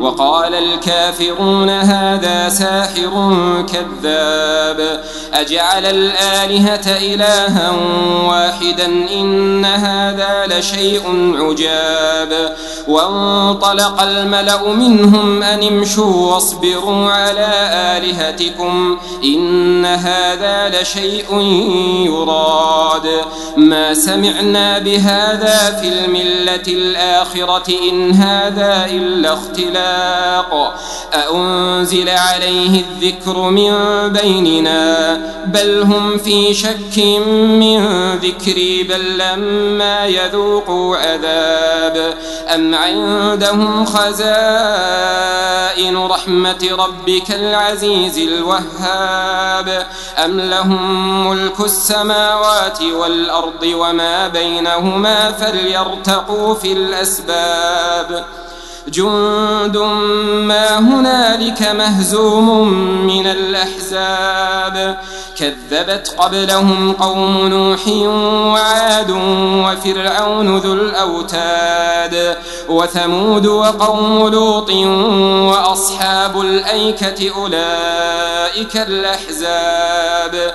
وقال الكافرون هذا ساحر كذاب. أجعل الآلهة إلها واحدا إن هذا لشيء عجاب. وانطلق الملأ منهم أن امشوا واصبروا على آلهتكم إن هذا لشيء يراد. ما سمعنا بهذا في الملة الآخرة إن هذا إلا اختلاق أأنزل عليه الذكر من بيننا؟ بل هم في شك من ذكري بل لما يذوقوا عذاب. أم عندهم خزائن رحمة ربك العزيز الوهاب؟ أم لهم ملك السماوات والأرض وما بينهما فليرتقوا في الأسباب؟ جند ما هنالك مهزوم من الأحزاب. كذبت قبلهم قوم نوح وعاد وفرعون ذو الأوتاد وثمود وقوم لوط وأصحاب الأيكة أولئك الأحزاب.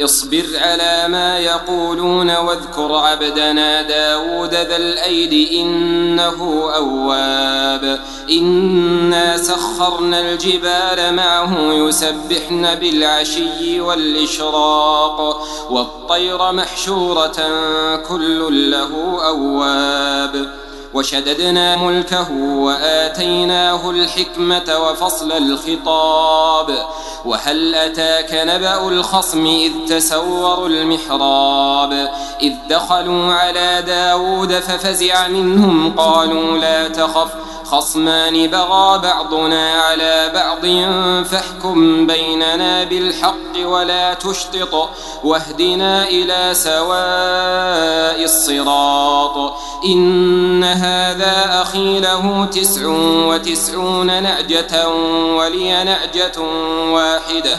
اصبر على ما يقولون واذكر عبدنا داود ذا الأيد إنه أواب. إنا سخرنا الجبال معه يسبحن بالعشي والإشراق. والطير محشورة كل له أواب. وشددنا ملكه وآتيناه الحكمة وفصل الخطاب. وهل أتاك نبأ الخصم إذ تسوروا المحراب إذ دخلوا على داود ففزع منهم قالوا لا تخف خصمان بغى بعضنا على بعض فاحكم بيننا بالحق ولا تشطط واهدنا إلى سواء الصراط. إن هذا أخي له تسع وتسعون نعجة ولي نعجة واحدة.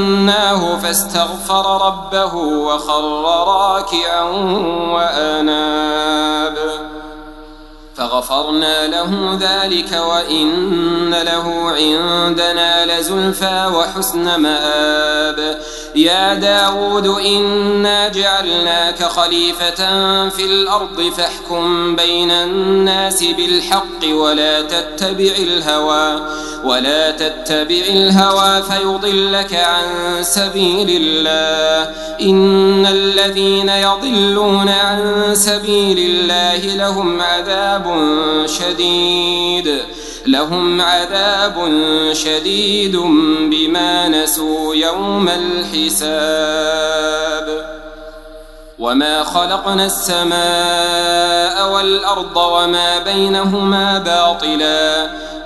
فتناه فاستغفر ربه وخر راكعا وأناب. فغفرنا له ذلك وإن له عندنا لزلفى وحسن مآب. يا داود إنا جعلناك خليفة في الأرض فاحكم بين الناس بالحق ولا تتبع الهوى ولا تتبع الهوى فيضلك عن سبيل الله. إن الذين يضلون عن سبيل الله لهم عذاب شديد. لهم عذاب شديد بما نسوا يوم الحساب. وما خلقنا السماء والأرض وما بينهما باطلاً.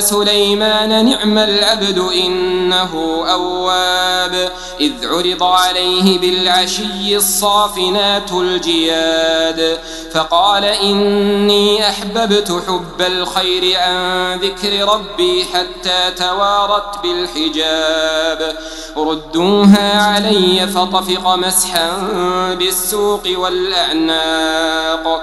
سليمان نعم العبد إنه أواب إذ عرض عليه بالعشي الصافنات الجياد فقال إني أحببت حب الخير عن ذكر ربي حتى توارت بالحجاب ردوها علي فطفق مسحا بالسوق والأعناق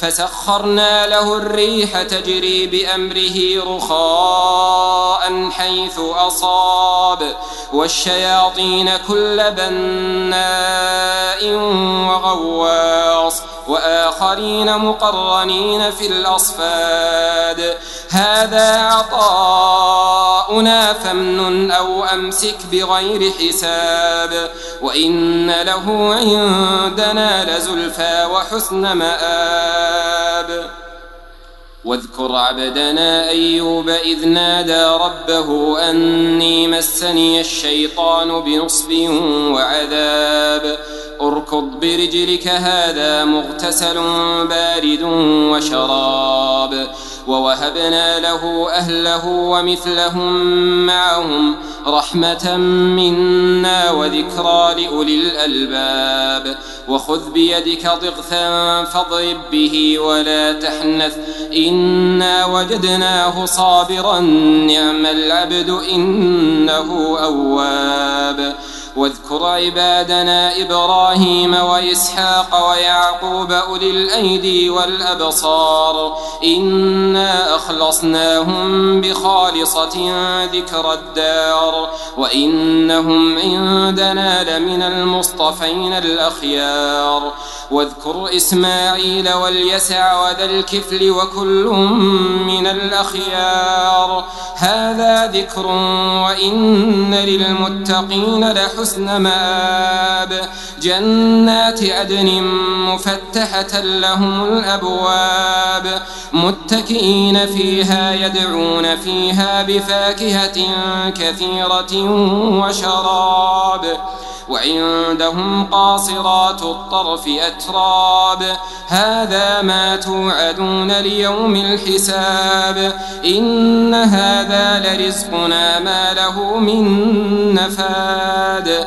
فسخرنا له الريح تجري بأمره رخاء حيث أصاب والشياطين كل بناء وغواص وآخرين مقرنين في الأصفاد. هذا عطاؤنا فامنن أو أمسك بغير حساب وإن له عندنا لزلفى وحسن مآب واذكر عبدنا أيوب إذ نادى ربه أني مسني الشيطان بنصب وعذاب اركض برجلك هذا مغتسل بارد وشراب ووهبنا له أهله ومثلهم معهم رحمة منا وذكرى لأولي الألباب. وخذ بيدك ضغثا فاضرب به ولا تحنث. إنا وجدناه صابرا نعم العبد إنه أواب. واذكر عبادنا إبراهيم وإسحاق ويعقوب أولي الأيدي والأبصار. إنا أخلصناهم بخالصة ذكر الدار. وإنهم عندنا لمن المصطفين الأخيار. واذكر إسماعيل واليسع وذا الكفل وكل من الأخيار. هذا ذكر وإن للمتقين لحسن مآب. جنات عدن مفتحة لهم الأبواب. متكئين فيها يدعون فيها بفاكهة كثيرة وشراب. وعندهم قاصرات الطرف أتراب. هذا ما توعدون ليوم الحساب. إن هذا لرزقنا ما له من نفاد.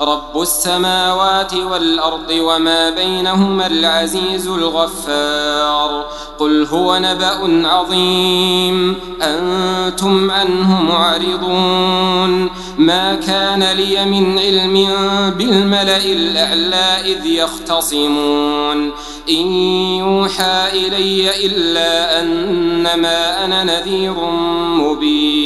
رب السماوات والأرض وما بينهما العزيز الغفار. قل هو نبأ عظيم. أنتم عنه معرضون. ما كان لي من علم بالملأ الأعلى إذ يختصمون. إن يوحى إلي إلا أنما أنا نذير مبين.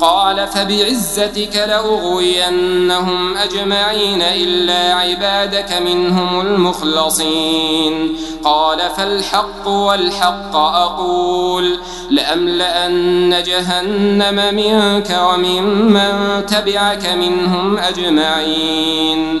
قال فبعزتك لأغوينهم أجمعين إلا عبادك منهم المخلصين. قال فالحق والحق أقول لأملأن جهنم منك وممن تبعك منهم أجمعين.